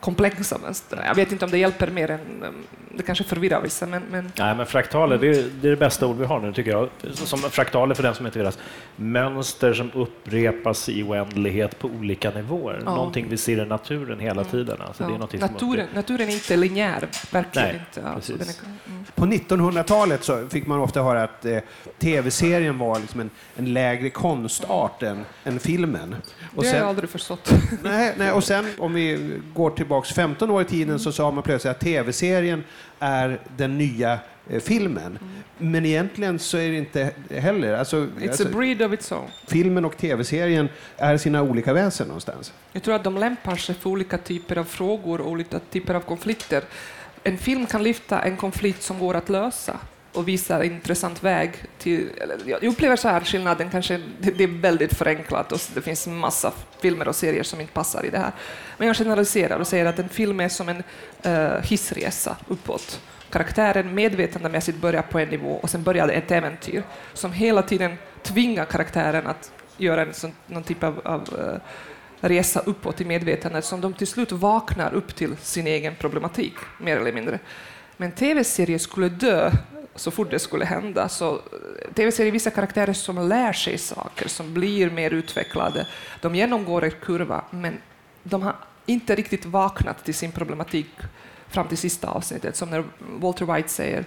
komplexa mönster. Jag vet inte om det hjälper mer än, um, det kanske förvirrar vissa, men, men Nej, men fraktaler, det är, det är det bästa ord vi har nu tycker jag. Som fraktaler för den som inte vet. Mönster som upprepas i oändlighet på olika nivåer. Ja. Någonting vi ser i naturen hela tiden. Alltså, det är ja, någonting som naturen, naturen är inte linjär, verkligen Nej, inte. Alltså, är, mm. På 1900-talet så fick man ofta höra att eh, tv-serien var liksom en, en lägre konstart än, än filmen. Och Det har jag aldrig förstått. nej, nej, och sen om vi går tillbaks 15 år i tiden så sa man plötsligt att tv-serien är den nya eh, filmen. Men egentligen så är det inte heller. Alltså, It's alltså, a breed of its own. filmen och tv-serien är sina olika väsen någonstans. Jag tror att de lämpar sig för olika typer av frågor och olika typer av konflikter. En film kan lyfta en konflikt som går att lösa och visar en intressant väg till... eller Jag upplever så här skillnaden, kanske det det är väldigt förenklat och det finns massa filmer och serier som inte passar i det här. Men jag generaliserar och säger att en film är som en uh, hissresa uppåt. Karaktären medvetandemässigt börjar på en nivå och sen börjar ett äventyr som hela tiden tvingar karaktären att göra en sån, någon typ av, av uh, resa uppåt i medvetandet som de till slut vaknar upp till sin egen problematik, mer eller mindre. Men tv-serier skulle dö så fort det skulle hända. Så eh, tv-serier vissa karaktärer som lär sig saker, som blir mer utvecklade. De genomgår en kurva, men de har inte riktigt vaknat till sin problematik fram till sista avsnittet, som när Walter White säger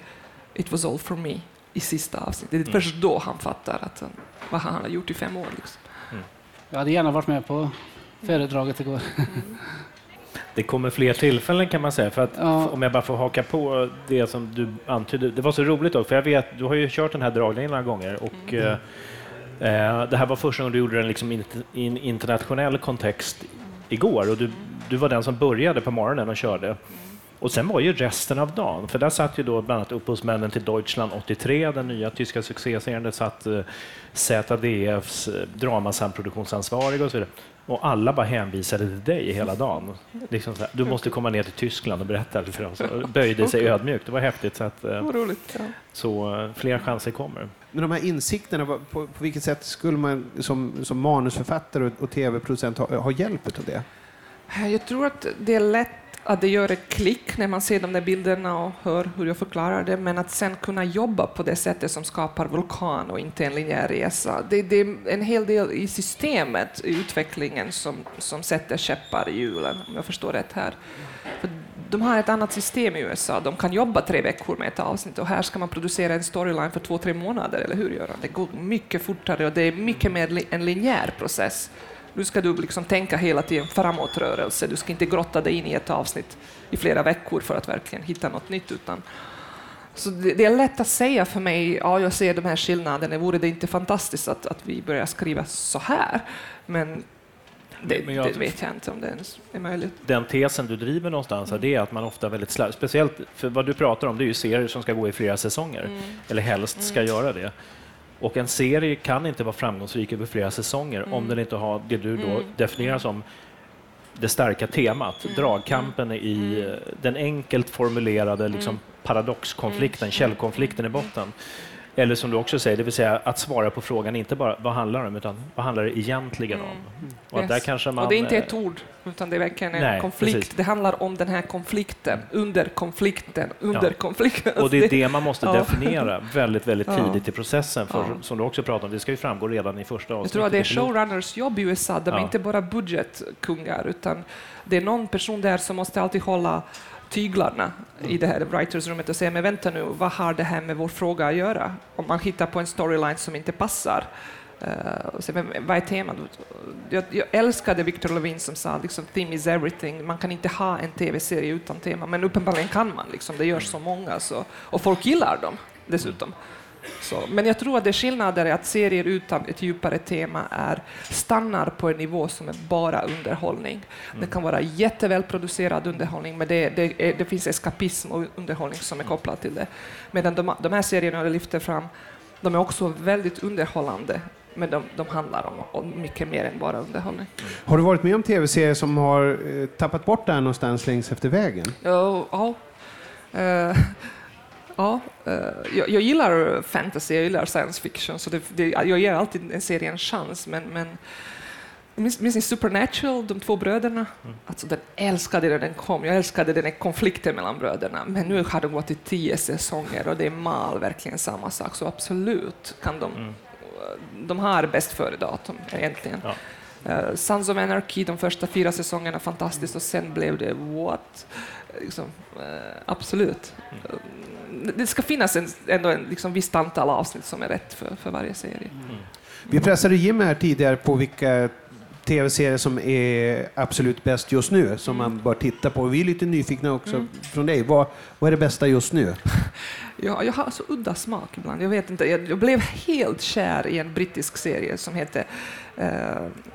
”It was all for me” i sista avsnittet. Det är först då han fattar att han, vad han har gjort i fem år. Liksom. Jag hade gärna varit med på föredraget igår. Det kommer fler tillfällen kan man säga. För att, Ja. Om jag bara får haka på det som du antydde. Det var så roligt då, för jag vet, du har ju kört den här dragningen några gånger. Och, eh, eh, det här var första gången du gjorde den liksom i en- internationell kontext igår. Och du, du var den som började på morgonen och körde. Och sen var ju resten av dagen, för där satt ju då bland annat upphovsmännen till Deutschland 83, den nya tyska succéserien, där satt eh, ZDFs eh, dramasamproduktionsansvariga och så vidare. Och alla bara hänvisade till dig hela dagen. Liksom så här, du måste komma ner till Tyskland och berätta för oss. Böjde sig ödmjukt. Det var häftigt. Så, att, eh, roligt. Ja. så eh, fler chanser kommer. Men de här insikterna, på, på vilket sätt skulle man som, som manusförfattare och, och tv-producent ha, ha hjälp av det? Eh, jag tror att det är lätt att det gör ett klick när man ser de där bilderna och hör hur jag förklarar det, men att sen kunna jobba på det sättet som skapar vulkan och inte en linjär resa. Det, det är en hel del i systemet, i utvecklingen, som, som sätter käppar i hjulen, om jag förstår rätt här. För de har ett annat system i USA. De kan jobba tre veckor med ett avsnitt och här ska man producera en storyline för två, tre månader, eller hur Göran? Det går mycket fortare och det är mycket mer en linjär process. Nu ska du liksom tänka hela tiden framåtrörelse. Du ska inte grotta dig in i ett avsnitt i flera veckor för att verkligen hitta något nytt, utan så det, det är lätt att säga för mig, ja, jag ser de här skillnaderna, vore det inte fantastiskt att, att vi börjar skriva så här? Men det, Men jag- det vet jag inte om det ens är möjligt. Den tesen du driver någonstans det är att man ofta väldigt slarvigt, speciellt för vad du pratar om, det är ju serier som ska gå i flera säsonger, Mm. eller helst ska göra det. Och en serie kan inte vara framgångsrik över flera säsonger Mm. om den inte har det du då definierar som det starka temat, Mm. dragkampen i eh, den enkelt formulerade liksom, paradoxkonflikten, Mm. källkonflikten i botten. Eller som du också säger, det vill säga att svara på frågan, inte bara vad handlar det om, utan vad handlar det egentligen om? Och att där Mm. Yes. kanske man, och det är inte eh, ett ord, utan det är verkligen en Nej, konflikt. precis. Det handlar om den här konflikten, under konflikten, under Ja. konflikten. Och det är det man måste Ja. definiera väldigt, väldigt tidigt i processen. För Ja. som du också pratar om, det ska ju framgå redan i första Jag avsnittet. tror att det är showrunners jobb i USA. De är inte bara budgetkungar, utan det är någon person där som måste alltid hålla tyglarna i det här writersrummet och säga, men vänta nu, vad har det här med vår fråga att göra? Om man hittar på en storyline som inte passar. Uh, och säga, vad är temat? Jag, jag älskade Victor Levin som sa liksom, theme is everything. Man kan inte ha en tv-serie utan tema, men uppenbarligen kan man. Liksom. Det görs så många, så, och folk gillar dem dessutom. Så, men jag tror att det skillnader är att serier utan ett djupare tema är, stannar på en nivå som är bara underhållning. Det kan vara jättevälproducerad underhållning, men det, det, det finns eskapism och underhållning som är kopplat till det. Medan de, de här serierna jag lyfter fram, de är också väldigt underhållande, men de, de handlar om, om mycket mer än bara underhållning. Har du varit med om tv-serier som har eh, tappat bort det här någonstans längs efter vägen? Ja, ja. Eh, ja eh, jag, jag gillar fantasy, jag gillar science fiction, så det, det, jag ger alltid en serie en chans. Men, men minns, ni Supernatural, de två bröderna? Alltså, den älskade när den kom. Jag älskade den konflikten mellan bröderna. Men nu har de gått i tio säsonger och det är mal verkligen samma sak. Så absolut kan de... De har bäst före-datum egentligen. Ja. Uh, Sons of Anarchy, de första fyra säsongerna, fantastiskt och sen blev det what? Liksom, eh, absolut. Eh, det ska finnas en, ändå en liksom, visst antal avsnitt som är rätt för, för varje serie. Vi pressade Jimmy här tidigare på vilka tv-serier som är absolut bäst just nu, som man bör titta på. Vi är lite nyfikna också från dig. Vad, vad är det bästa just nu? Ja, jag har så udda smak ibland. Jag vet inte. Jag, jag blev helt kär i en brittisk serie som heter eh,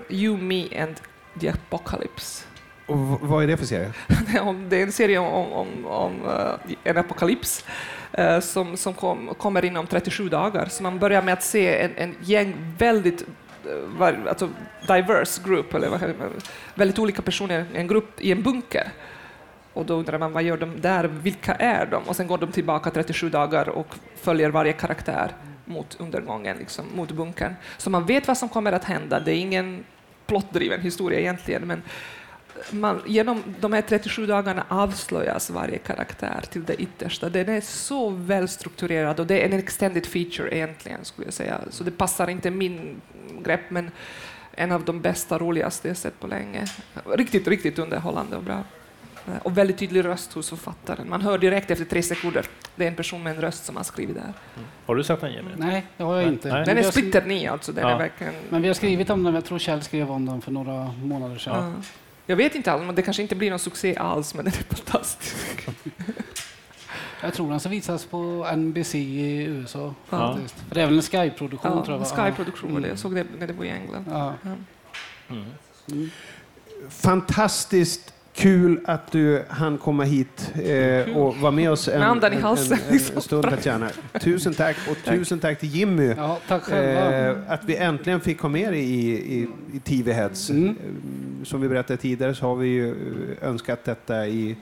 You, Me and the Apocalypse. Och vad är det för serie? Det är en serie om, om, om eh, en apokalyps eh, som, som kom, kommer inom 37 dagar. Så man börjar med att se en, en gäng väldigt eh, var, alltså diverse group, eller vad, väldigt olika personer, i en grupp i en bunker. Och då undrar man vad gör de där, vilka är de? Och sen går de tillbaka 37 dagar och följer varje karaktär mot undergången, liksom, mot bunkern. Så man vet vad som kommer att hända. Det är ingen plottdriven historia egentligen, men man, genom de här 37 dagarna avslöjas varje karaktär till det yttersta. Den är så välstrukturerad och det är en extended feature egentligen, skulle jag säga. Så det passar inte min grepp, men en av de bästa, roligaste jag sett på länge. Riktigt, riktigt underhållande och bra. Och väldigt tydlig röst hos författaren. Man hör direkt efter tre sekunder, det är en person med en röst som har skrivit det här. Har du sett den Jimmy? Nej, det har jag Nej, inte. nej. Men Den vi är har skri- splitter ny alltså, den Ja. är verkligen... Men vi har skrivit om den, jag tror Kjell skrev om den för några månader sedan. Ja. Jag vet inte alls, men det kanske inte blir någon succé alls, men den är fantastisk. Jag tror den ska visas på NBC i USA. Ja. Faktiskt. För det är väl en Sky-produktion tror jag. Ja? Sky-produktion var det. Jag såg det när det var i England. Ja. Ja. Mm. Fantastiskt kul att du hann komma hit eh, och vara med oss en, en, en, en stund, Tatjana. Tusen tack och tusen tack till Jimmy. ja, tack. Eh, att vi äntligen fick ha med dig i, i, i TV Heads. Mm. Eh, Som vi berättade tidigare så har vi ju eh, önskat detta i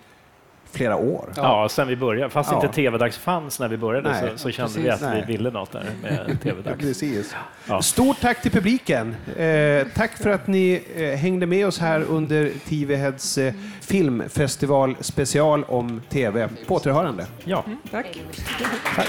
flera år. Ja, sen vi började. Fast Ja. inte TV-dags fanns när vi började Nej, så, så kände precis. vi att Nej. vi ville något där med TV-dags. Precis. Ja. Stort tack till publiken. Eh, tack för att ni eh, hängde med oss här under TV Heads eh, filmfestival special om TV. På återhörande. Ja. Tack. Tack.